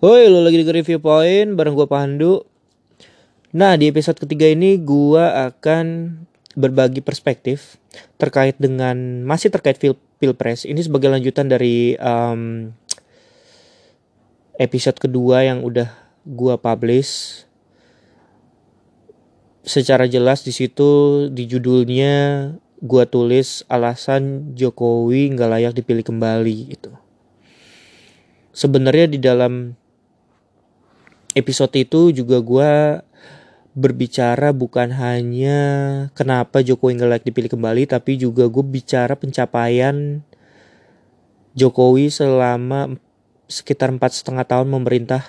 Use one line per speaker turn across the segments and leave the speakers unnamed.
Woi, lo lagi di review point bareng gue Pandu. Nah, di episode ketiga ini gue akan berbagi perspektif terkait dengan masih terkait pil pilpres. Ini sebagai lanjutan dari um, episode kedua yang udah gue publish. Secara jelas di situ di judulnya gue tulis alasan Jokowi nggak layak dipilih kembali gitu. Sebenarnya di dalam episode itu juga gue berbicara bukan hanya kenapa Jokowi layak dipilih kembali, tapi juga gue bicara pencapaian Jokowi selama sekitar empat setengah tahun memerintah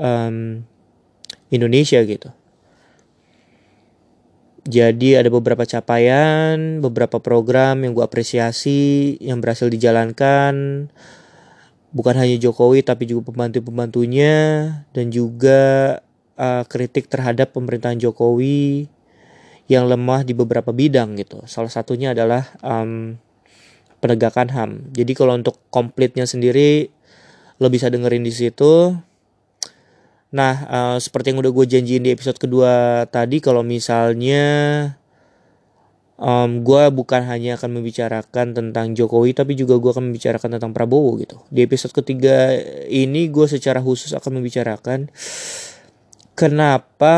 um, Indonesia gitu. Jadi ada beberapa capaian, beberapa program yang gue apresiasi yang berhasil dijalankan bukan hanya Jokowi tapi juga pembantu-pembantunya dan juga uh, kritik terhadap pemerintahan Jokowi yang lemah di beberapa bidang gitu. Salah satunya adalah um, penegakan HAM. Jadi kalau untuk komplitnya sendiri lo bisa dengerin di situ. Nah, uh, seperti yang udah gue janjiin di episode kedua tadi, kalau misalnya um, gue bukan hanya akan membicarakan tentang Jokowi tapi juga gue akan membicarakan tentang Prabowo gitu. Di episode ketiga ini gue secara khusus akan membicarakan kenapa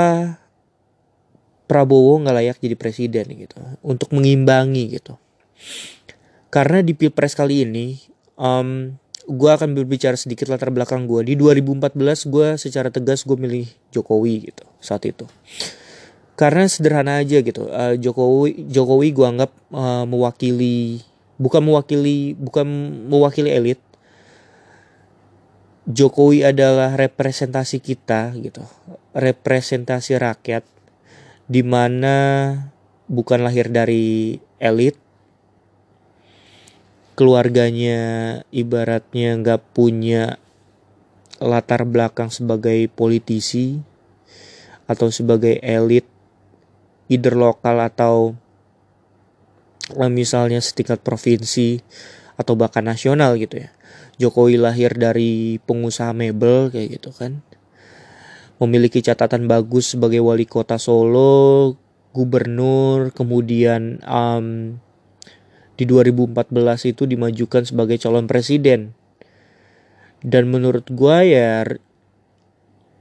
Prabowo nggak layak jadi presiden gitu. Untuk mengimbangi gitu. Karena di pilpres kali ini um, gue akan berbicara sedikit latar belakang gue di 2014 gue secara tegas gue milih Jokowi gitu saat itu karena sederhana aja gitu. Uh, Jokowi Jokowi gue anggap uh, mewakili bukan mewakili bukan mewakili elit. Jokowi adalah representasi kita gitu. Representasi rakyat di mana bukan lahir dari elit. Keluarganya ibaratnya nggak punya latar belakang sebagai politisi atau sebagai elit either lokal atau eh, misalnya setingkat provinsi atau bahkan nasional gitu ya. Jokowi lahir dari pengusaha mebel kayak gitu kan. Memiliki catatan bagus sebagai wali kota Solo, gubernur, kemudian um, di 2014 itu dimajukan sebagai calon presiden. Dan menurut gua ya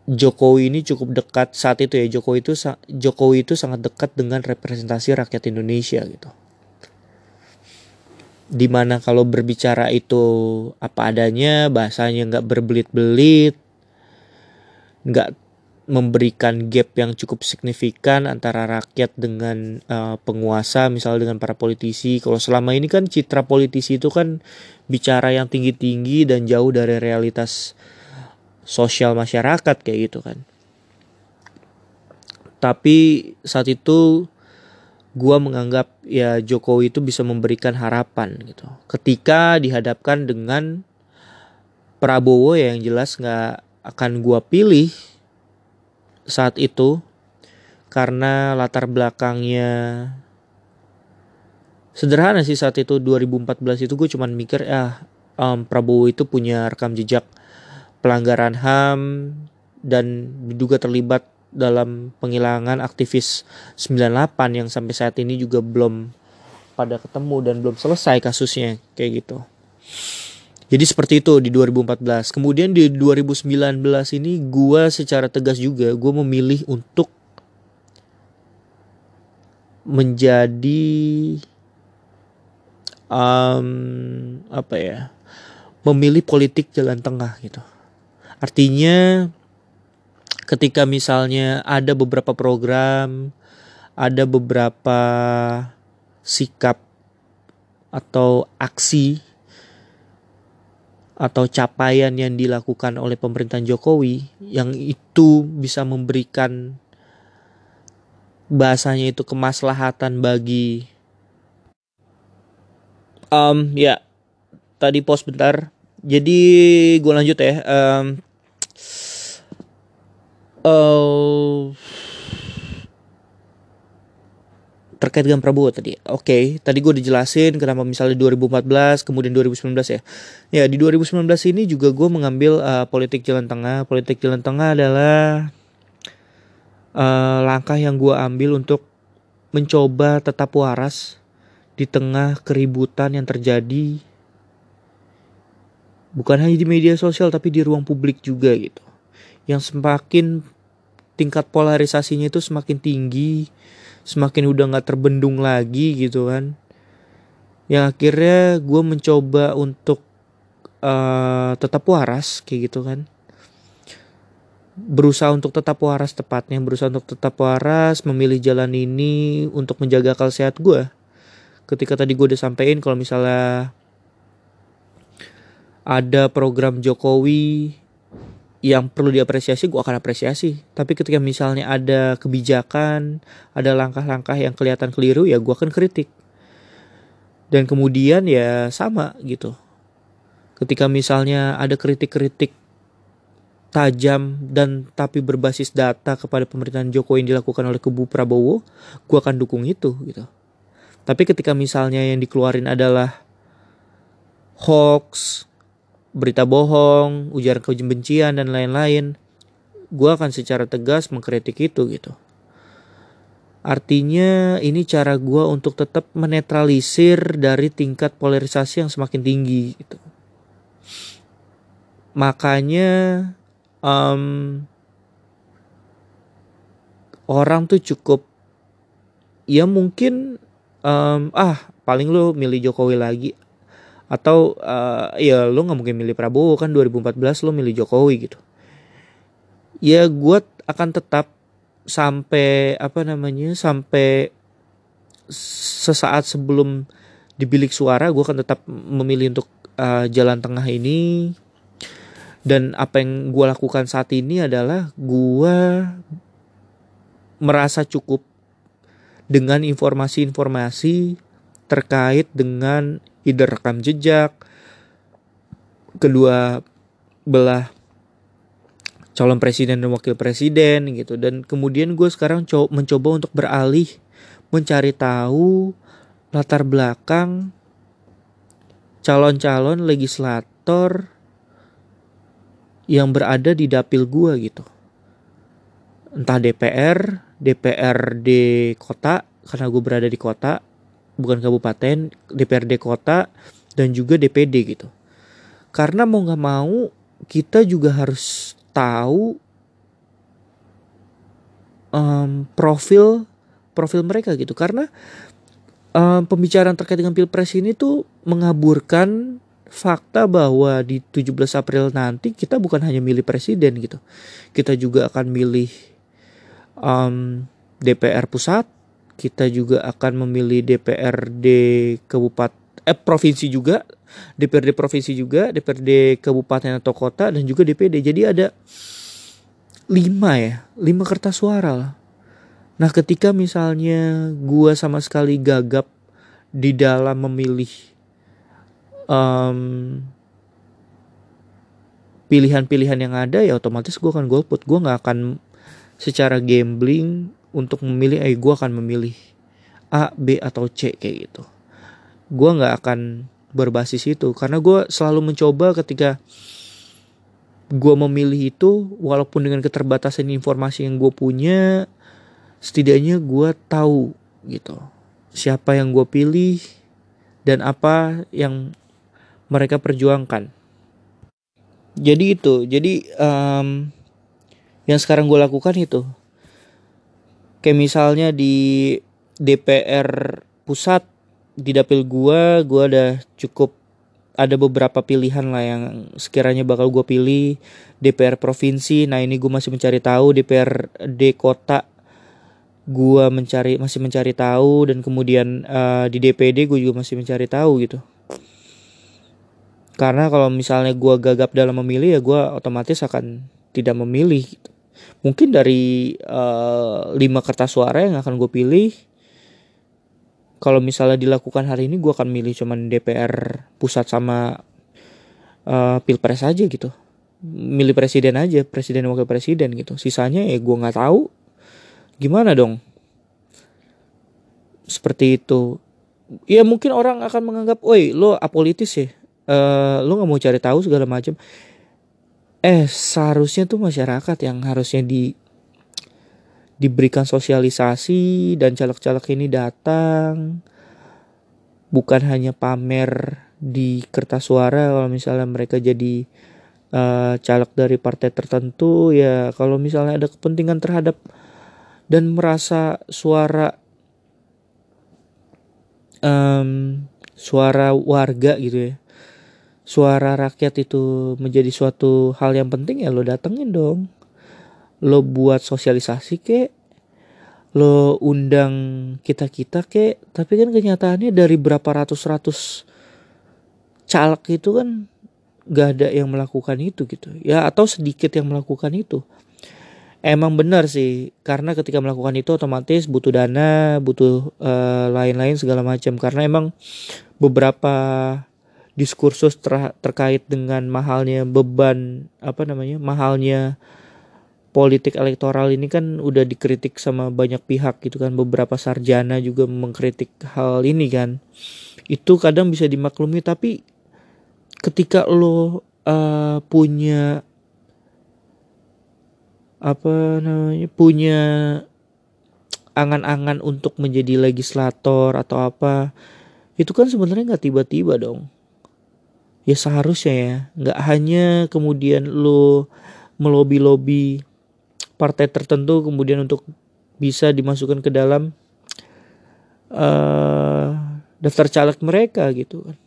Jokowi ini cukup dekat saat itu ya Jokowi itu Jokowi itu sangat dekat dengan representasi rakyat Indonesia gitu. Di mana kalau berbicara itu apa adanya bahasanya nggak berbelit-belit, nggak memberikan gap yang cukup signifikan antara rakyat dengan uh, penguasa misalnya dengan para politisi. Kalau selama ini kan citra politisi itu kan bicara yang tinggi-tinggi dan jauh dari realitas sosial masyarakat kayak gitu kan. Tapi saat itu gua menganggap ya Jokowi itu bisa memberikan harapan gitu. Ketika dihadapkan dengan Prabowo ya yang jelas nggak akan gua pilih saat itu karena latar belakangnya sederhana sih saat itu 2014 itu gue cuman mikir ya um, Prabowo itu punya rekam jejak pelanggaran HAM dan diduga terlibat dalam penghilangan aktivis 98 yang sampai saat ini juga belum pada ketemu dan belum selesai kasusnya kayak gitu. Jadi seperti itu di 2014. Kemudian di 2019 ini gue secara tegas juga gue memilih untuk menjadi um, apa ya memilih politik jalan tengah gitu Artinya ketika misalnya ada beberapa program, ada beberapa sikap atau aksi atau capaian yang dilakukan oleh pemerintahan Jokowi yang itu bisa memberikan bahasanya itu kemaslahatan bagi um ya tadi pos bentar. Jadi gue lanjut ya um, uh, terkait dengan Prabowo tadi. Oke, okay, tadi gue udah jelasin kenapa misalnya 2014 kemudian 2019 ya. Ya di 2019 ini juga gue mengambil uh, politik jalan tengah. Politik jalan tengah adalah uh, langkah yang gue ambil untuk mencoba tetap waras di tengah keributan yang terjadi bukan hanya di media sosial tapi di ruang publik juga gitu. Yang semakin tingkat polarisasinya itu semakin tinggi semakin udah nggak terbendung lagi gitu kan. Yang akhirnya gue mencoba untuk uh, tetap waras kayak gitu kan. Berusaha untuk tetap waras tepatnya berusaha untuk tetap waras memilih jalan ini untuk menjaga akal sehat gue ketika tadi gue udah sampein kalau misalnya ada program Jokowi yang perlu diapresiasi gue akan apresiasi. Tapi ketika misalnya ada kebijakan ada langkah-langkah yang kelihatan keliru ya gue akan kritik. Dan kemudian ya sama gitu. Ketika misalnya ada kritik-kritik tajam dan tapi berbasis data kepada pemerintahan Jokowi yang dilakukan oleh kubu Prabowo gue akan dukung itu gitu. Tapi ketika misalnya yang dikeluarin adalah hoax berita bohong, ujaran kebencian dan lain-lain, gue akan secara tegas mengkritik itu gitu. Artinya ini cara gue untuk tetap menetralisir dari tingkat polarisasi yang semakin tinggi gitu. Makanya um, orang tuh cukup ya mungkin um, ah paling lo milih Jokowi lagi atau uh, ya lo nggak mungkin milih Prabowo kan 2014 lo milih Jokowi gitu. Ya gue akan tetap sampai apa namanya sampai sesaat sebelum di bilik suara gue akan tetap memilih untuk uh, jalan tengah ini. Dan apa yang gue lakukan saat ini adalah gue merasa cukup dengan informasi-informasi terkait dengan ide rekam jejak. Kedua belah calon presiden dan wakil presiden gitu. Dan kemudian gue sekarang co mencoba untuk beralih mencari tahu latar belakang calon-calon legislator yang berada di dapil gue gitu. Entah DPR DPRD kota karena gue berada di kota bukan kabupaten, DPRD kota dan juga DPD gitu. Karena mau nggak mau kita juga harus tahu um, profil profil mereka gitu karena um, pembicaraan terkait dengan pilpres ini tuh mengaburkan fakta bahwa di 17 April nanti kita bukan hanya milih presiden gitu kita juga akan milih um, DPR pusat kita juga akan memilih DPRD kabupaten eh provinsi juga, DPRD provinsi juga, DPRD kabupaten atau kota dan juga DPD. Jadi ada lima ya, lima kertas suara lah. Nah ketika misalnya gua sama sekali gagap di dalam memilih um, pilihan-pilihan yang ada ya otomatis gue akan golput gue nggak akan secara gambling untuk memilih eh gue akan memilih A, B atau C kayak gitu. Gue nggak akan berbasis itu karena gue selalu mencoba ketika gue memilih itu walaupun dengan keterbatasan informasi yang gue punya setidaknya gue tahu gitu siapa yang gue pilih dan apa yang mereka perjuangkan jadi itu jadi um, yang sekarang gue lakukan itu kayak misalnya di DPR pusat di dapil gua gua ada cukup ada beberapa pilihan lah yang sekiranya bakal gua pilih. DPR provinsi nah ini gua masih mencari tahu. DPRD kota gua mencari masih mencari tahu. Dan kemudian uh, di DPD gue juga masih mencari tahu gitu. Karena kalau misalnya gua gagap dalam memilih ya gua otomatis akan tidak memilih gitu mungkin dari uh, lima kertas suara yang akan gue pilih kalau misalnya dilakukan hari ini gue akan milih cuman DPR pusat sama uh, pilpres aja gitu. Milih presiden aja presiden wakil presiden gitu. Sisanya ya gue nggak tahu gimana dong? Seperti itu. Ya mungkin orang akan menganggap woi lo apolitis ya uh, lo nggak mau cari tahu segala macam eh seharusnya tuh masyarakat yang harusnya di diberikan sosialisasi dan caleg-caleg ini datang. Bukan hanya pamer di kertas suara kalau misalnya mereka jadi uh, caleg dari partai tertentu ya kalau misalnya ada kepentingan terhadap dan merasa suara um, suara warga gitu ya suara rakyat itu menjadi suatu hal yang penting ya lo datengin dong. Lo buat sosialisasi kek lo undang kita kita kek tapi kan kenyataannya dari berapa ratus ratus caleg itu kan gak ada yang melakukan itu gitu. Ya atau sedikit yang melakukan itu. Emang benar sih karena ketika melakukan itu otomatis butuh dana butuh uh, lain-lain segala macam. Karena emang beberapa diskursus ter terkait dengan mahalnya beban apa namanya mahalnya politik elektoral ini kan udah dikritik sama banyak pihak gitu kan. Beberapa sarjana juga mengkritik hal ini kan. Itu kadang bisa dimaklumi tapi ketika lo uh, punya apa namanya punya angan-angan untuk menjadi legislator atau apa itu kan sebenarnya nggak tiba-tiba dong ya seharusnya ya nggak hanya kemudian lo melobi-lobi partai tertentu kemudian untuk bisa dimasukkan ke dalam uh, daftar caleg mereka gitu kan.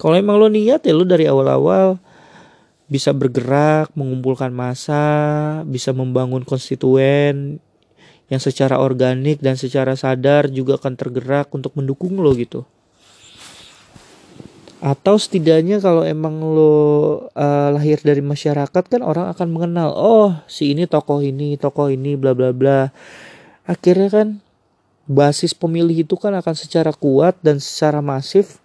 Kalau emang lo niat ya lo dari awal-awal bisa bergerak, mengumpulkan massa, bisa membangun konstituen yang secara organik dan secara sadar juga akan tergerak untuk mendukung lo gitu atau setidaknya kalau emang lo uh, lahir dari masyarakat kan orang akan mengenal oh si ini tokoh ini tokoh ini bla bla bla. Akhirnya kan basis pemilih itu kan akan secara kuat dan secara masif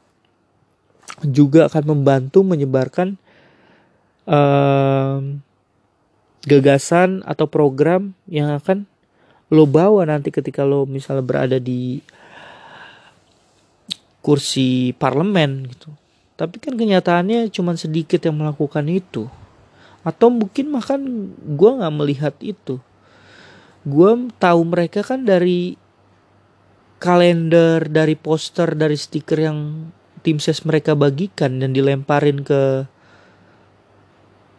juga akan membantu menyebarkan uh, gagasan atau program yang akan lo bawa nanti ketika lo misalnya berada di kursi parlemen gitu tapi kan kenyataannya cuma sedikit yang melakukan itu. Atau mungkin makan gue nggak melihat itu. Gue tahu mereka kan dari kalender, dari poster, dari stiker yang tim ses mereka bagikan dan dilemparin ke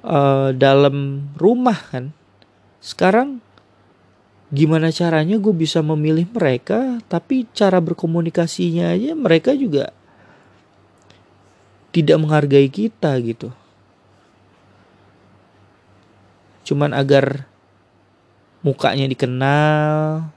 uh, dalam rumah kan. Sekarang gimana caranya gue bisa memilih mereka tapi cara berkomunikasinya aja mereka juga tidak menghargai kita gitu. Cuman agar mukanya dikenal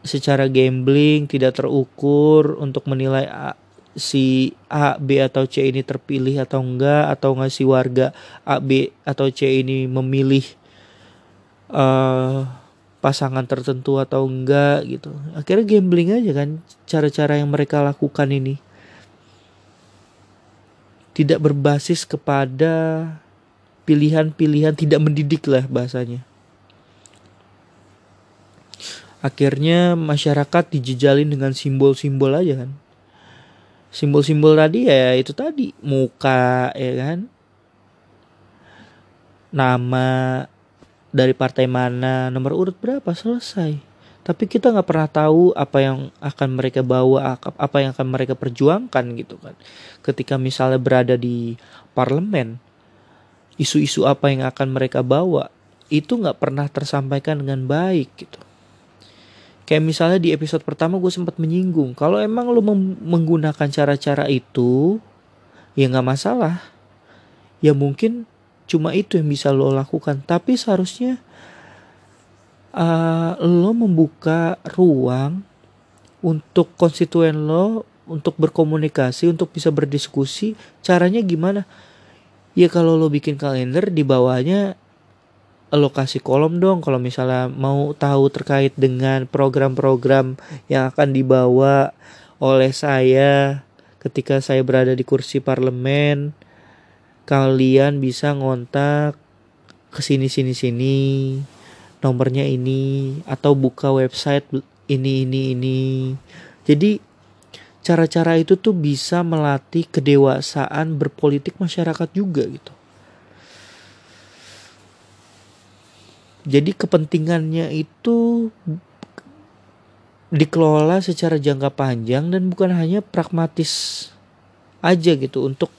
secara gambling tidak terukur untuk menilai A, si A, B atau C ini terpilih atau enggak atau enggak si warga A, B atau C ini memilih uh, pasangan tertentu atau enggak gitu. Akhirnya gambling aja kan cara-cara yang mereka lakukan ini tidak berbasis kepada pilihan-pilihan tidak mendidik lah bahasanya. Akhirnya masyarakat dijejalin dengan simbol-simbol aja kan. Simbol-simbol tadi ya itu tadi muka ya kan. Nama dari partai mana, nomor urut berapa selesai tapi kita nggak pernah tahu apa yang akan mereka bawa apa yang akan mereka perjuangkan gitu kan. Ketika misalnya berada di parlemen isu-isu apa yang akan mereka bawa itu nggak pernah tersampaikan dengan baik gitu. Kayak misalnya di episode pertama gue sempat menyinggung kalau emang lo menggunakan cara-cara itu ya nggak masalah. Ya mungkin cuma itu yang bisa lo lakukan. Tapi seharusnya uh, lo membuka ruang untuk konstituen lo untuk berkomunikasi untuk bisa berdiskusi caranya gimana? Ya kalau lo bikin kalender di bawahnya lokasi kolom dong. Kalau misalnya mau tahu terkait dengan program-program yang akan dibawa oleh saya ketika saya berada di kursi parlemen kalian bisa ngontak ke sini sini sini nomornya ini atau buka website ini ini ini. Jadi cara-cara itu tuh bisa melatih kedewasaan berpolitik masyarakat juga gitu. Jadi kepentingannya itu dikelola secara jangka panjang dan bukan hanya pragmatis aja gitu untuk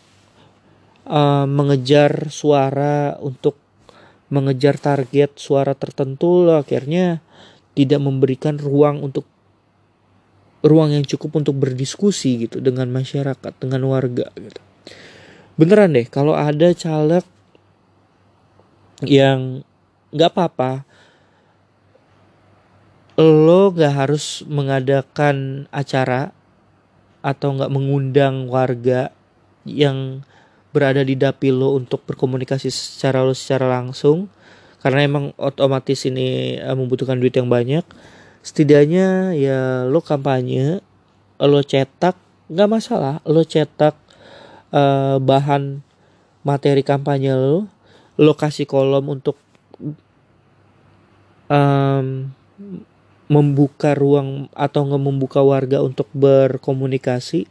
uh, mengejar suara untuk mengejar target suara tertentu lo akhirnya tidak memberikan ruang untuk ruang yang cukup untuk berdiskusi gitu dengan masyarakat dengan warga gitu. Beneran deh kalau ada caleg yang nggak apa-apa lo gak harus mengadakan acara atau nggak mengundang warga yang berada di dapil lo untuk berkomunikasi secara lo secara langsung. Karena emang otomatis ini uh, membutuhkan duit yang banyak. Setidaknya ya lo kampanye lo cetak nggak masalah. Lo cetak uh, bahan materi kampanye lo lo kasih kolom untuk um, membuka ruang atau nggak membuka warga untuk berkomunikasi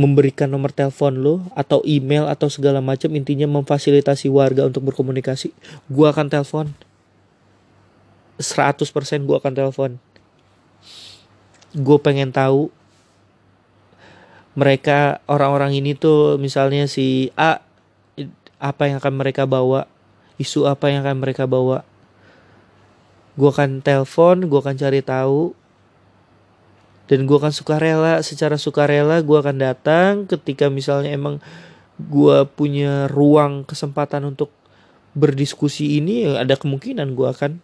memberikan nomor telepon lo atau email atau segala macam intinya memfasilitasi warga untuk berkomunikasi gua akan telepon. 100% gua akan telepon. Gue pengen tahu mereka orang-orang ini tuh misalnya si A apa yang akan mereka bawa isu apa yang akan mereka bawa. Gue akan telepon gue akan cari tahu dan gue akan suka rela secara sukarela gue akan datang ketika misalnya emang gue punya ruang kesempatan untuk berdiskusi ini ya ada kemungkinan gue akan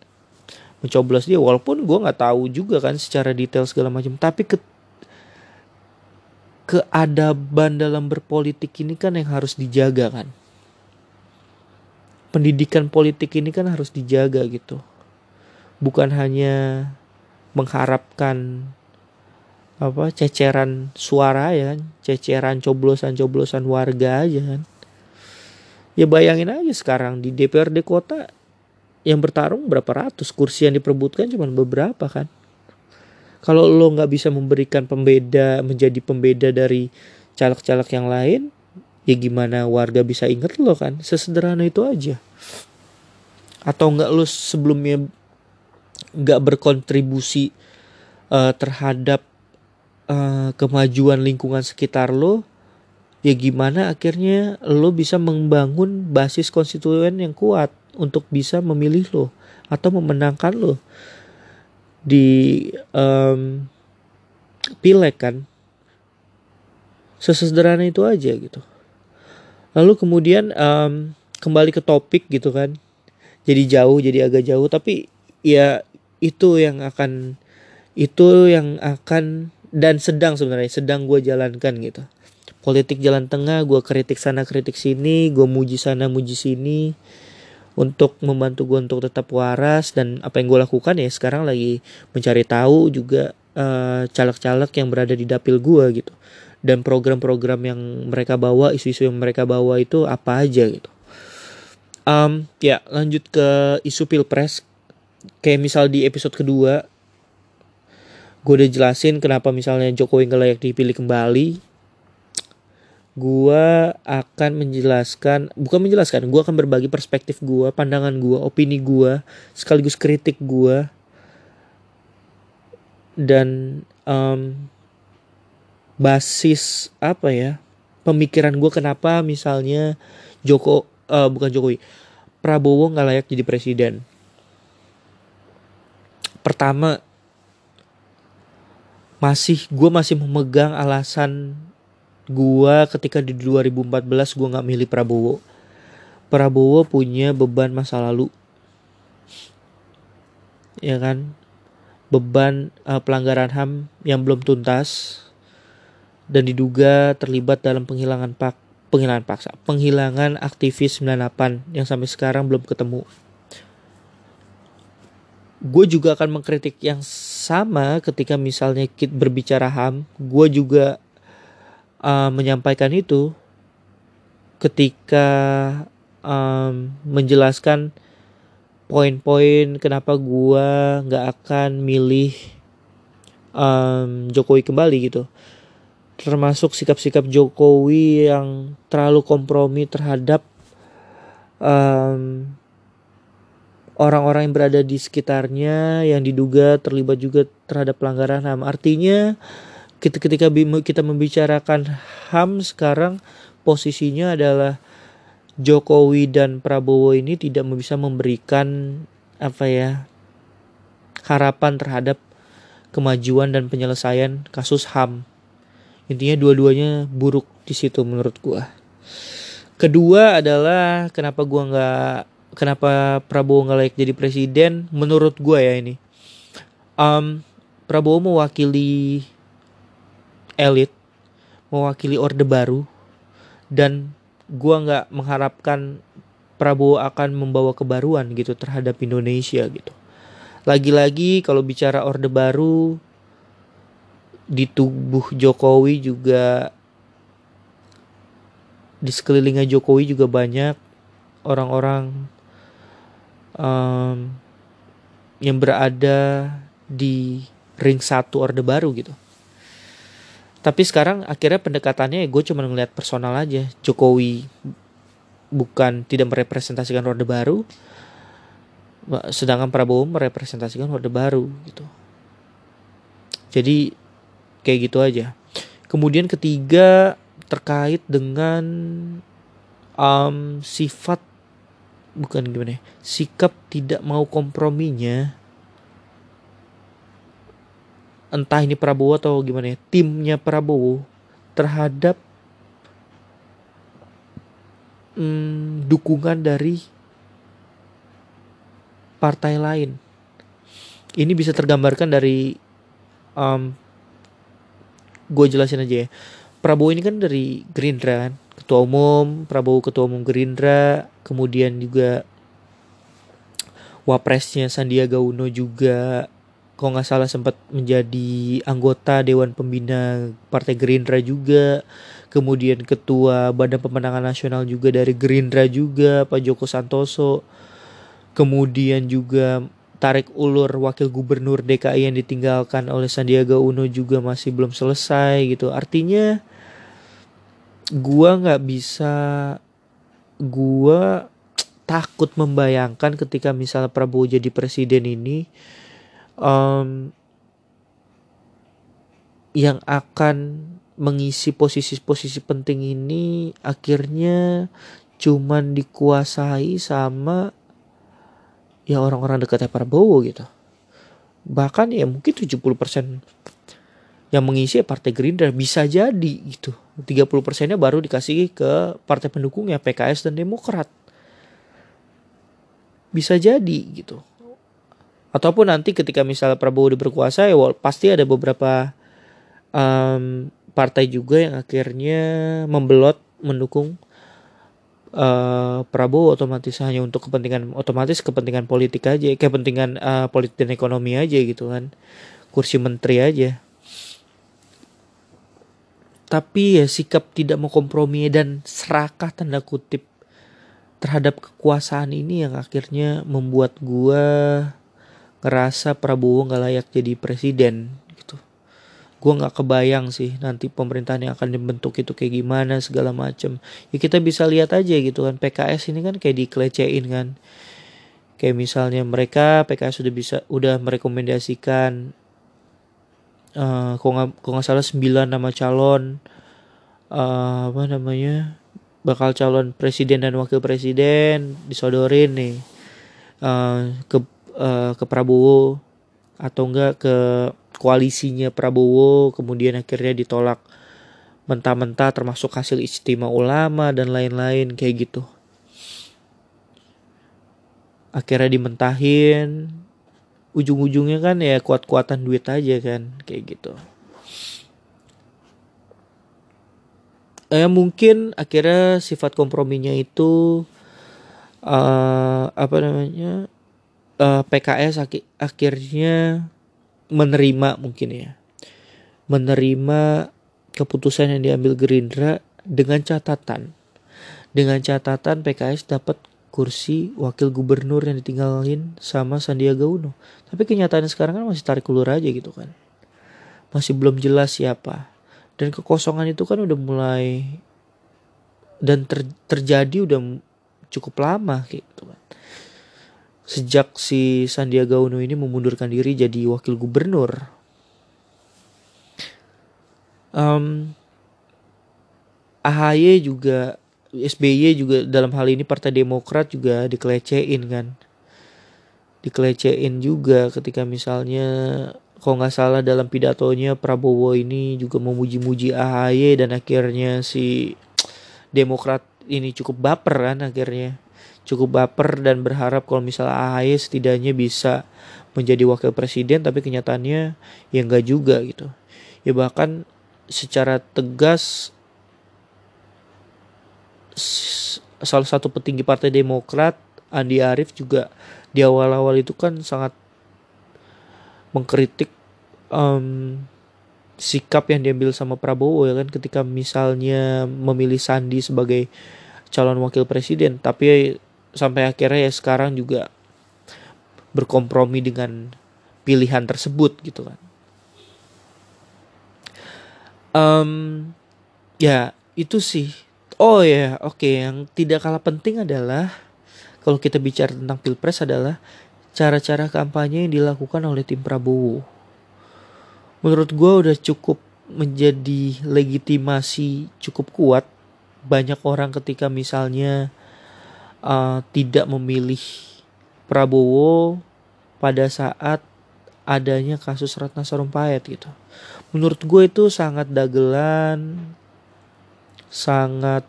mencoblos dia walaupun gue nggak tahu juga kan secara detail segala macam. Tapi ke keadaban dalam berpolitik ini kan yang harus dijaga kan. Pendidikan politik ini kan harus dijaga gitu. Bukan hanya mengharapkan apa ceceran suara ya kan. Ceceran coblosan-coblosan warga aja kan. Ya bayangin aja sekarang di DPRD kota yang bertarung berapa ratus? Kursi yang diperebutkan cuma beberapa kan. Kalau lo nggak bisa memberikan pembeda menjadi pembeda dari caleg-caleg yang lain ya gimana warga bisa inget lo kan? Sesederhana itu aja. Atau nggak lo sebelumnya nggak berkontribusi uh, terhadap uh, kemajuan lingkungan sekitar lo ya gimana akhirnya lo bisa membangun basis konstituen yang kuat untuk bisa memilih lo atau memenangkan lo di um, pileg kan? Sesederhana itu aja gitu. Lalu kemudian um, kembali ke topik gitu kan. Jadi jauh jadi agak jauh tapi ya itu yang akan itu yang akan dan sedang sebenarnya sedang gue jalankan gitu. Politik jalan tengah gue kritik sana kritik sini gue muji sana muji sini untuk membantu gue untuk tetap waras dan apa yang gue lakukan ya sekarang lagi mencari tahu juga uh, caleg-caleg yang berada di dapil gue gitu. Dan program-program yang mereka bawa isu-isu yang mereka bawa itu apa aja gitu. Um, ya lanjut ke isu pilpres. Kayak misal di episode kedua gue udah jelasin kenapa misalnya Jokowi nggak layak dipilih kembali. Gue akan menjelaskan bukan menjelaskan gue akan berbagi perspektif gue pandangan gue opini gue sekaligus kritik gue dan um, basis apa ya pemikiran gue kenapa misalnya Joko uh, bukan Jokowi Prabowo nggak layak jadi presiden. Pertama masih gue masih memegang alasan gue ketika di 2014 gue nggak milih Prabowo. Prabowo punya beban masa lalu. Ya kan? Beban uh, pelanggaran HAM yang belum tuntas dan diduga terlibat dalam penghilangan pak penghilangan paksa penghilangan aktivis 98 yang sampai sekarang belum ketemu. Gue juga akan mengkritik yang sama ketika misalnya kita berbicara ham gue juga uh, menyampaikan itu ketika um, menjelaskan poin-poin kenapa gua nggak akan milih um, Jokowi kembali gitu. Termasuk sikap-sikap Jokowi yang terlalu kompromi terhadap um, orang-orang yang berada di sekitarnya yang diduga terlibat juga terhadap pelanggaran HAM. Artinya ketika kita membicarakan HAM sekarang posisinya adalah Jokowi dan Prabowo ini tidak bisa memberikan apa ya harapan terhadap kemajuan dan penyelesaian kasus HAM. Intinya dua-duanya buruk di situ menurut gua. Kedua adalah kenapa gua nggak kenapa Prabowo nggak layak jadi presiden menurut gua ya ini. Um, Prabowo mewakili elit, mewakili orde baru dan gua nggak mengharapkan Prabowo akan membawa kebaruan gitu terhadap Indonesia gitu. Lagi-lagi kalau bicara orde baru di tubuh Jokowi juga di sekelilingnya Jokowi juga banyak orang-orang um, yang berada di ring satu orde baru gitu. Tapi sekarang akhirnya pendekatannya ya gue cuma ngeliat personal aja. Jokowi bukan tidak merepresentasikan Orde Baru, sedangkan Prabowo merepresentasikan Orde Baru gitu. Jadi kayak gitu aja. Kemudian ketiga terkait dengan um, sifat bukan gimana ya, sikap tidak mau komprominya entah ini Prabowo atau gimana ya timnya Prabowo terhadap hmm, dukungan dari partai lain. Ini bisa tergambarkan dari um, gue jelasin aja ya. Prabowo ini kan dari Gerindra kan ketua umum Prabowo ketua umum Gerindra kemudian juga wapresnya Sandiaga Uno juga kalau nggak salah sempat menjadi anggota Dewan Pembina Partai Gerindra juga. Kemudian ketua Badan Pemenangan Nasional juga dari Gerindra juga Pak Joko Santoso. Kemudian juga tarik ulur wakil gubernur DKI yang ditinggalkan oleh Sandiaga Uno juga masih belum selesai gitu. Artinya gua nggak bisa gua takut membayangkan ketika misalnya Prabowo jadi presiden ini um, yang akan mengisi posisi-posisi penting ini akhirnya cuman dikuasai sama ya orang-orang dekatnya Prabowo gitu. Bahkan ya mungkin 70% yang mengisi ya Partai Gerindra bisa jadi gitu. 30 persennya baru dikasih ke partai pendukungnya PKS dan Demokrat. Bisa jadi gitu. Ataupun nanti ketika misalnya Prabowo udah berkuasa ya pasti ada beberapa um, partai juga yang akhirnya membelot mendukung uh, Prabowo. Otomatis hanya untuk kepentingan otomatis kepentingan politik aja kepentingan uh, politik dan ekonomi aja gitu kan. Kursi menteri aja tapi ya sikap tidak mau kompromi dan serakah tanda kutip terhadap kekuasaan ini yang akhirnya membuat gua ngerasa Prabowo nggak layak jadi presiden gitu. Gue nggak kebayang sih nanti pemerintahan yang akan dibentuk itu kayak gimana segala macem. Ya kita bisa lihat aja gitu kan PKS ini kan kayak dikelecehin kan. Kayak misalnya mereka PKS sudah bisa udah merekomendasikan uh, kok nggak nggak salah 9 nama calon uh, apa namanya bakal calon presiden dan wakil presiden disodorin nih. Uh, ke uh, ke Prabowo atau enggak ke koalisinya Prabowo kemudian akhirnya ditolak mentah-mentah termasuk hasil istimewa ulama dan lain-lain kayak gitu. Akhirnya dimentahin ujung-ujungnya kan ya kuat-kuatan duit aja kan kayak gitu. Eh mungkin akhirnya sifat komprominya itu uh, apa namanya uh, eh, PKS ak akhirnya menerima mungkin ya. Menerima keputusan yang diambil Gerindra dengan catatan. Dengan catatan PKS dapat kursi wakil gubernur yang ditinggalin sama Sandiaga Uno. Tapi kenyataannya sekarang kan masih tarik ulur aja gitu kan. Masih belum jelas siapa. Dan kekosongan itu kan udah mulai dan ter, terjadi udah cukup lama gitu kan. Sejak si Sandiaga Uno ini memundurkan diri jadi wakil gubernur. Um, AHY juga SBY juga dalam hal ini Partai Demokrat juga dikelecehin kan? Dikelecehin juga ketika misalnya kalau nggak salah dalam pidatonya Prabowo ini juga memuji-muji AHY dan akhirnya si Demokrat ini cukup baper kan akhirnya. Cukup baper dan berharap kalau misalnya AHY setidaknya bisa menjadi wakil presiden tapi kenyataannya ya enggak juga gitu. Ya bahkan secara tegas salah satu petinggi Partai Demokrat Andi Arief juga di awal-awal itu kan sangat mengkritik um, sikap yang diambil sama Prabowo ya kan ketika misalnya memilih Sandi sebagai calon wakil presiden. Tapi sampai akhirnya ya sekarang juga berkompromi dengan pilihan tersebut gitu kan. Um, ya itu sih Oh ya, yeah. oke. Okay. Yang tidak kalah penting adalah kalau kita bicara tentang pilpres adalah cara-cara kampanye yang dilakukan oleh tim Prabowo. Menurut gue udah cukup menjadi legitimasi cukup kuat. Banyak orang ketika misalnya uh, tidak memilih Prabowo pada saat adanya kasus Ratna Sarumpayat gitu. Menurut gue itu sangat dagelan, sangat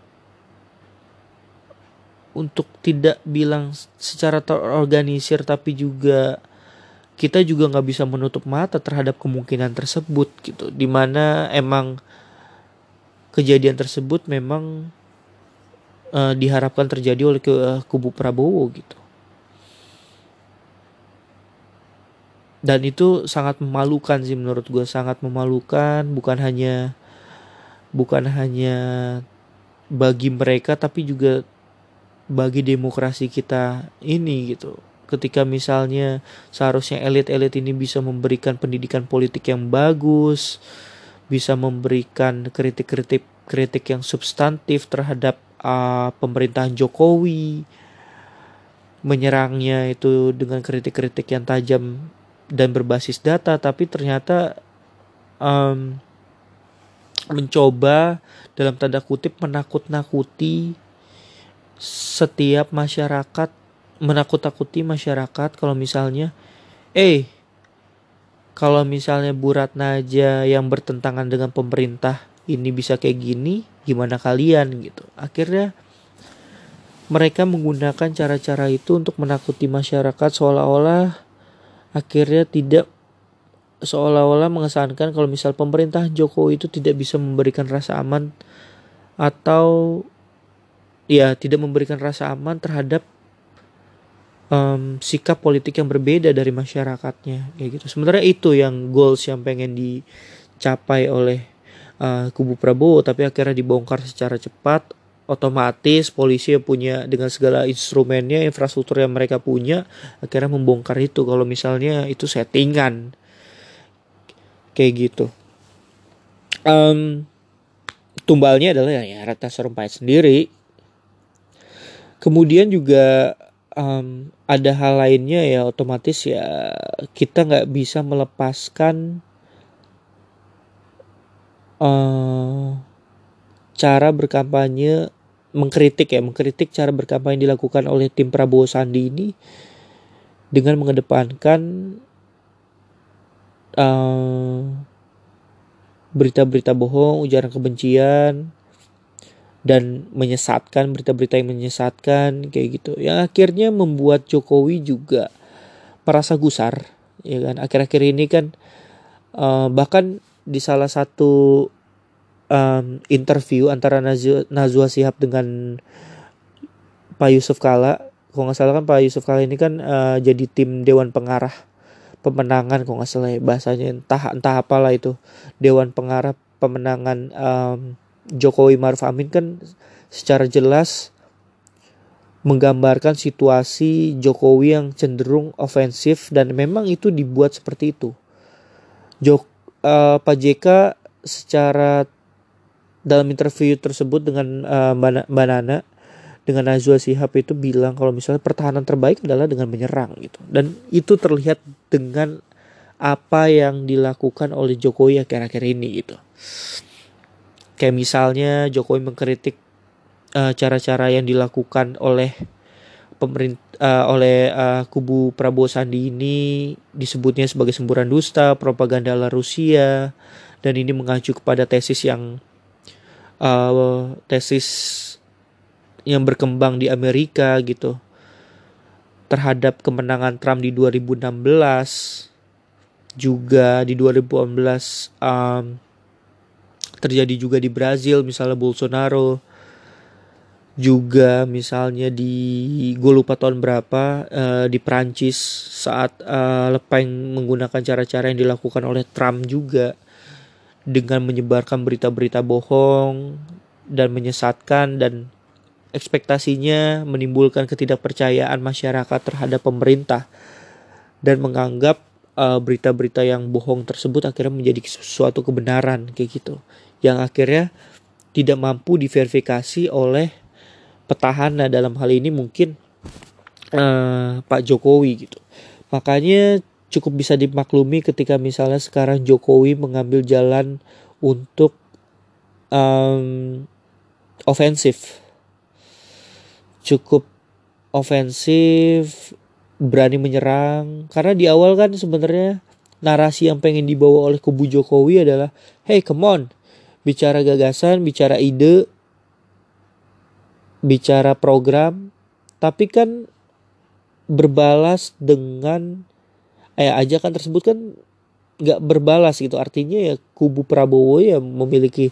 untuk tidak bilang secara terorganisir tapi juga kita juga nggak bisa menutup mata terhadap kemungkinan tersebut gitu. Di mana emang kejadian tersebut memang uh, diharapkan terjadi oleh ke, uh, kubu Prabowo gitu. Dan itu sangat memalukan sih menurut gue sangat memalukan. Bukan hanya bukan hanya bagi mereka tapi juga bagi demokrasi kita ini gitu. Ketika misalnya seharusnya elit-elit ini bisa memberikan pendidikan politik yang bagus, bisa memberikan kritik-kritik kritik yang substantif terhadap uh, pemerintahan Jokowi, menyerangnya itu dengan kritik-kritik yang tajam dan berbasis data, tapi ternyata um, mencoba dalam tanda kutip menakut-nakuti setiap masyarakat menakut-nakuti masyarakat kalau misalnya eh kalau misalnya Bu Ratna aja yang bertentangan dengan pemerintah ini bisa kayak gini gimana kalian? Gitu. Akhirnya mereka menggunakan cara-cara itu untuk menakuti masyarakat seolah-olah akhirnya tidak seolah-olah mengesankan kalau misal pemerintah Jokowi itu tidak bisa memberikan rasa aman atau ya tidak memberikan rasa aman terhadap um, sikap politik yang berbeda dari masyarakatnya kayak gitu. Sebenarnya itu yang goals yang pengen dicapai oleh uh, kubu Prabowo tapi akhirnya dibongkar secara cepat otomatis polisi yang punya dengan segala instrumennya infrastruktur yang mereka punya akhirnya membongkar itu kalau misalnya itu settingan kayak gitu. Um, tumbalnya adalah ya Ratna Sarumpait sendiri. Kemudian juga um, ada hal lainnya ya otomatis ya kita nggak bisa melepaskan uh, cara berkampanye mengkritik ya mengkritik cara berkampanye dilakukan oleh tim Prabowo Sandi ini dengan mengedepankan Eh, berita-berita uh, bohong, ujaran kebencian, dan menyesatkan berita-berita yang menyesatkan kayak gitu. Yang akhirnya membuat Jokowi juga merasa gusar, ya kan. Akhir-akhir ini kan uh, bahkan di salah satu um, interview antara Najwa, Najwa Sihab dengan Pak Yusuf Kala, kalau nggak salah kan Pak Yusuf Kala ini kan uh, jadi tim Dewan Pengarah pemenangan kok nggak salah ya bahasanya entah entah apalah itu dewan pengarah pemenangan um, Jokowi Maruf Amin kan secara jelas menggambarkan situasi Jokowi yang cenderung ofensif dan memang itu dibuat seperti itu. Jok uh, Pak JK secara dalam interview tersebut dengan uh, Mbak Nana dengan Najwa Sihab itu bilang kalau misalnya pertahanan terbaik adalah dengan menyerang gitu. Dan itu terlihat dengan apa yang dilakukan oleh Jokowi akhir-akhir ini gitu. Kayak misalnya Jokowi mengkritik eh, cara-cara yang dilakukan oleh pemerintah uh, oleh uh, kubu Prabowo Sandi ini disebutnya sebagai semburan dusta, propaganda ala Rusia dan ini mengacu kepada tesis yang uh, tesis yang berkembang di Amerika gitu. Terhadap kemenangan Trump di 2016 juga di 2018 um, terjadi juga di Brazil misalnya Bolsonaro juga misalnya di gue lupa tahun berapa uh, di Prancis saat uh, Lepeng menggunakan cara-cara yang dilakukan oleh Trump juga dengan menyebarkan berita-berita bohong dan menyesatkan dan ekspektasinya menimbulkan ketidakpercayaan masyarakat terhadap pemerintah dan menganggap uh, berita-berita yang bohong tersebut akhirnya menjadi suatu kebenaran kayak gitu yang akhirnya tidak mampu diverifikasi oleh petahana dalam hal ini mungkin uh, Pak Jokowi gitu. Makanya cukup bisa dimaklumi ketika misalnya sekarang Jokowi mengambil jalan untuk um, ofensif. Cukup ofensif, berani menyerang. Karena di awal kan sebenarnya narasi yang pengen dibawa oleh kubu Jokowi adalah hey come on. Bicara gagasan bicara ide bicara program. Tapi kan berbalas dengan eh ajakan tersebut kan nggak berbalas gitu. Artinya ya kubu Prabowo ya memiliki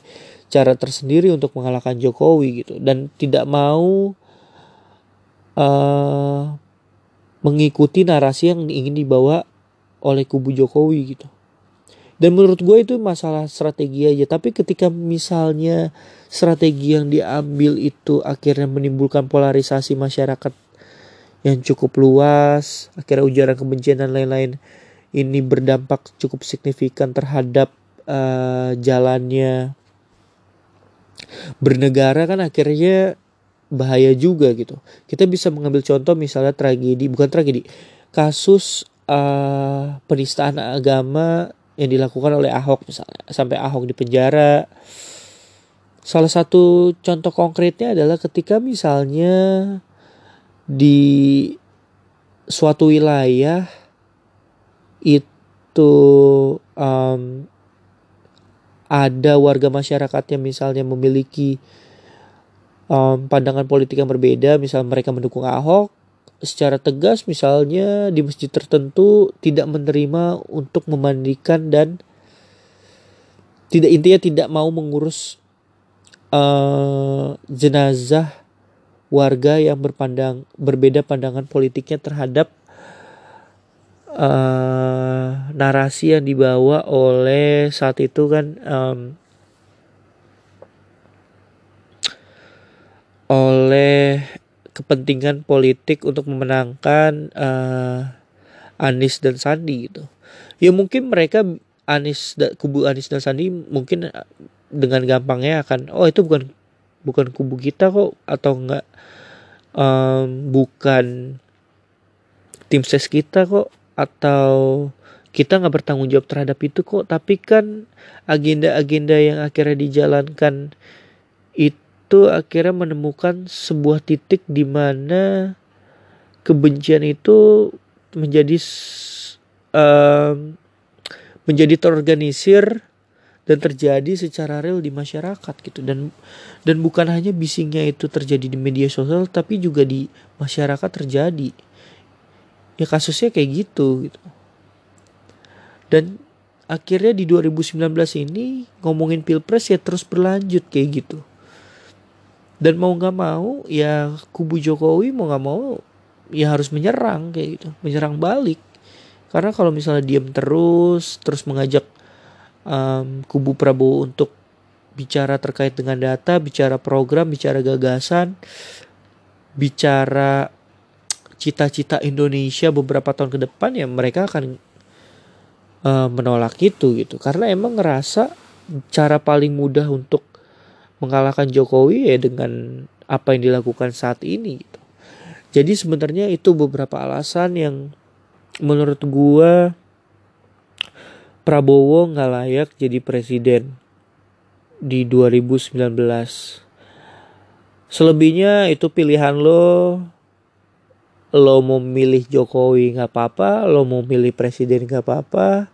cara tersendiri untuk mengalahkan Jokowi gitu. Dan tidak mau uh, mengikuti narasi yang ingin dibawa oleh kubu Jokowi gitu. Dan menurut gue itu masalah strategi aja. Tapi ketika misalnya strategi yang diambil itu akhirnya menimbulkan polarisasi masyarakat yang cukup luas akhirnya ujaran kebencian dan lain-lain ini berdampak cukup signifikan terhadap uh, jalannya bernegara kan akhirnya bahaya juga gitu. Kita bisa mengambil contoh misalnya tragedi bukan tragedi kasus uh, penistaan agama yang dilakukan oleh Ahok misalnya sampai Ahok di penjara. Salah satu contoh konkretnya adalah ketika misalnya di suatu wilayah itu um, ada warga masyarakat yang misalnya memiliki um, pandangan politik yang berbeda, misal mereka mendukung Ahok, secara tegas misalnya di masjid tertentu tidak menerima untuk memandikan dan tidak intinya tidak mau mengurus uh, jenazah warga yang berpandang berbeda pandangan politiknya terhadap uh, narasi yang dibawa oleh saat itu kan um, oleh kepentingan politik untuk memenangkan uh, Anies dan Sandi gitu. Ya mungkin mereka Anies kubu Anies dan Sandi mungkin eh, dengan gampangnya akan oh itu bukan bukan kubu kita kok atau enggak um, bukan tim ses kita kok atau kita nggak bertanggung jawab terhadap itu kok tapi kan agenda-agenda yang akhirnya dijalankan itu itu akhirnya menemukan sebuah titik di mana kebencian itu menjadi um, menjadi terorganisir dan terjadi secara real di masyarakat gitu. Dan dan bukan hanya bisingnya itu terjadi di media sosial tapi juga di masyarakat terjadi. Ya kasusnya kayak gitu gitu. Dan akhirnya di 2019 ini ngomongin pilpres ya terus berlanjut kayak gitu dan mau nggak mau ya kubu Jokowi mau nggak mau ya harus menyerang kayak gitu. Menyerang balik. Karena kalau misalnya diam terus terus mengajak um, kubu Prabowo untuk bicara terkait dengan data bicara program bicara gagasan bicara cita-cita Indonesia beberapa tahun ke depan ya mereka akan uh, menolak itu gitu. Karena emang ngerasa cara paling mudah untuk mengalahkan Jokowi ya dengan apa yang dilakukan saat ini gitu. Jadi sebenarnya itu beberapa alasan yang menurut gua Prabowo nggak layak jadi presiden di 2019. Selebihnya itu pilihan lo. Lo mau milih Jokowi nggak apa-apa, lo mau milih presiden nggak apa-apa.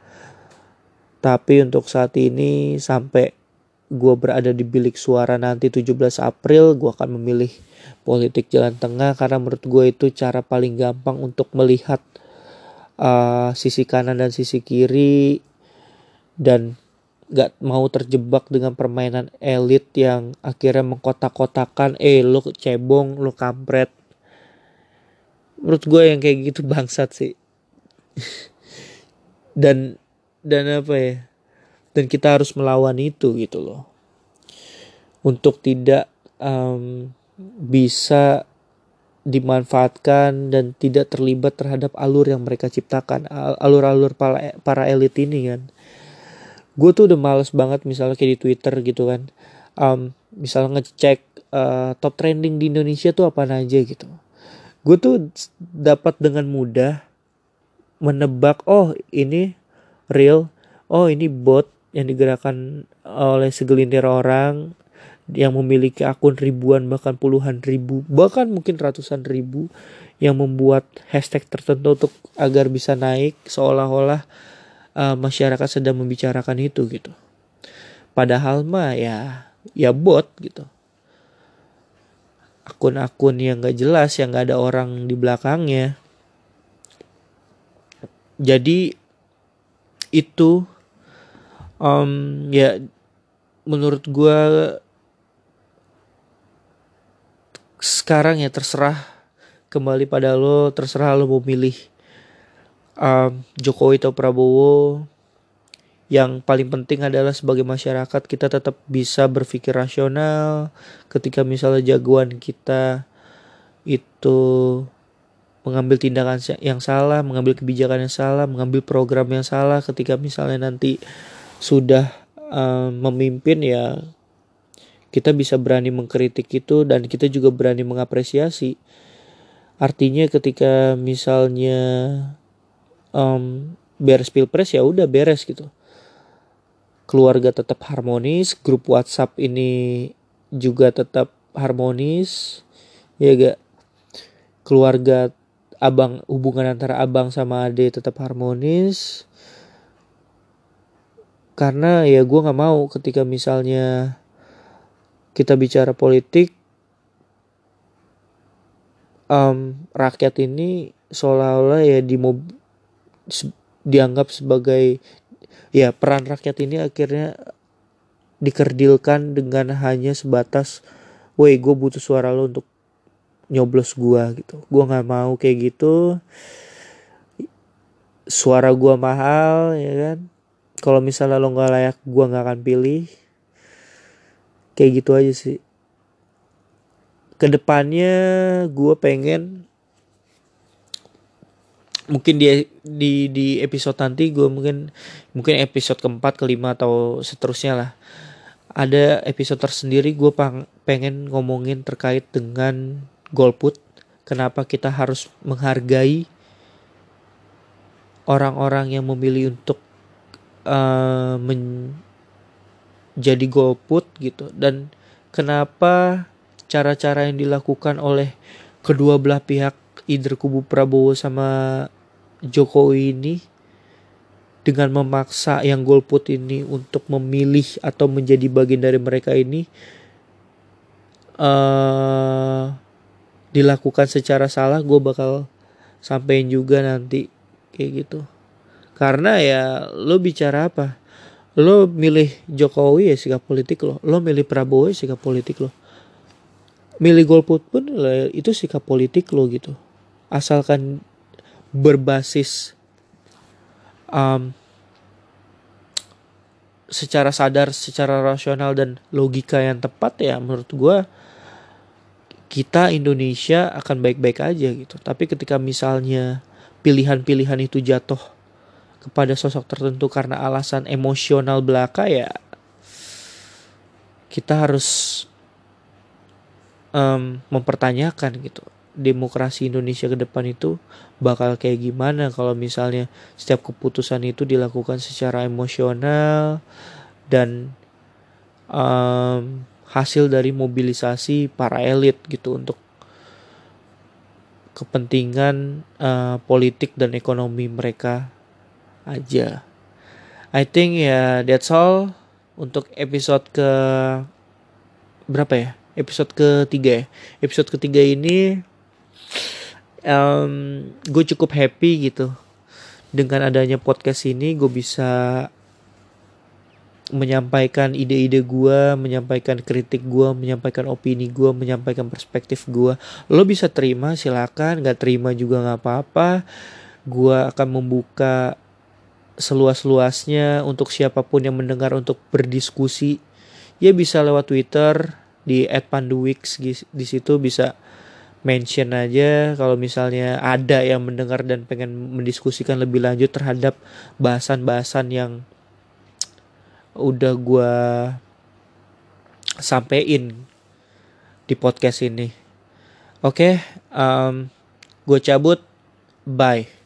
Tapi untuk saat ini sampai gue berada di bilik suara nanti 17 April gue akan memilih politik jalan tengah karena menurut gue itu cara paling gampang untuk melihat uh, sisi kanan dan sisi kiri dan gak mau terjebak dengan permainan elit yang akhirnya mengkotak-kotakan eh lo cebong lo kampret. Menurut gue yang kayak gitu bangsat sih. Dan dan apa ya dan kita harus melawan itu gitu loh. Untuk tidak um, bisa dimanfaatkan dan tidak terlibat terhadap alur yang mereka ciptakan. Alur-alur para, para elit ini kan. Gue tuh udah males banget misalnya kayak di Twitter gitu kan. Um, misalnya ngecek uh, top trending di Indonesia tuh apa aja gitu. Gue tuh dapat dengan mudah menebak oh ini real. Oh ini bot yang digerakkan oleh segelintir orang yang memiliki akun ribuan bahkan puluhan ribu bahkan mungkin ratusan ribu yang membuat hashtag tertentu untuk agar bisa naik seolah-olah uh, masyarakat sedang membicarakan itu gitu. Padahal mah ya ya bot gitu. Akun-akun yang gak jelas yang gak ada orang di belakangnya. Jadi itu um, ya menurut gue sekarang ya terserah kembali pada lo terserah lo mau milih um, Jokowi atau Prabowo. Yang paling penting adalah sebagai masyarakat kita tetap bisa berpikir rasional ketika misalnya jagoan kita itu mengambil tindakan yang salah, mengambil kebijakan yang salah, mengambil program yang salah. Ketika misalnya nanti sudah uh, memimpin ya kita bisa berani mengkritik itu dan kita juga berani mengapresiasi. Artinya ketika misalnya um, beres pilpres ya udah beres gitu. Keluarga tetap harmonis, grup WhatsApp ini juga tetap harmonis, ya gak. Keluarga abang hubungan antara abang sama ade tetap harmonis karena ya gue nggak mau ketika misalnya kita bicara politik um, rakyat ini seolah-olah ya di dianggap sebagai ya peran rakyat ini akhirnya dikerdilkan dengan hanya sebatas woi gue butuh suara lo untuk nyoblos gue gitu. Gue nggak mau kayak gitu. Suara gue mahal ya kan kalau misalnya lo nggak layak gue nggak akan pilih. Kayak gitu aja sih. Ke depannya gue pengen mungkin di di di episode nanti gue mungkin mungkin episode keempat kelima atau seterusnya lah. Ada episode tersendiri gue pengen ngomongin terkait dengan golput. Kenapa kita harus menghargai orang-orang yang memilih untuk uh, menjadi golput gitu. Dan kenapa cara-cara yang dilakukan oleh kedua belah pihak either kubu Prabowo sama Jokowi ini dengan memaksa yang golput ini untuk memilih atau menjadi bagian dari mereka ini uh, dilakukan secara salah gue bakal sampein juga nanti kayak gitu karena ya lo bicara apa? Lo milih Jokowi ya sikap politik lo. Lo milih Prabowo ya sikap politik lo. Milih golput pun itu sikap politik lo gitu. Asalkan berbasis um, secara sadar, secara rasional dan logika yang tepat ya menurut gue kita Indonesia akan baik-baik aja gitu. Tapi ketika misalnya pilihan-pilihan itu jatuh kepada sosok tertentu karena alasan emosional belaka ya kita harus um, mempertanyakan gitu demokrasi Indonesia ke depan itu bakal kayak gimana kalau misalnya setiap keputusan itu dilakukan secara emosional dan um, hasil dari mobilisasi para elit gitu untuk kepentingan uh, politik dan ekonomi mereka aja. I think ya yeah, that's all untuk episode ke berapa ya? Episode ketiga ya. Episode ketiga ini um, gue cukup happy gitu dengan adanya podcast ini gue bisa menyampaikan ide-ide gue, menyampaikan kritik gue, menyampaikan opini gue, menyampaikan perspektif gue. Lo bisa terima silakan, nggak terima juga nggak apa-apa. Gue akan membuka seluas-luasnya untuk siapa pun yang mendengar untuk berdiskusi. Ya bisa lewat Twitter di @panduwix di situ bisa mention aja kalau misalnya ada yang mendengar dan pengen mendiskusikan lebih lanjut terhadap bahasan-bahasan yang udah gue sampein di podcast ini. Oke, okay, um, gue cabut. Bye.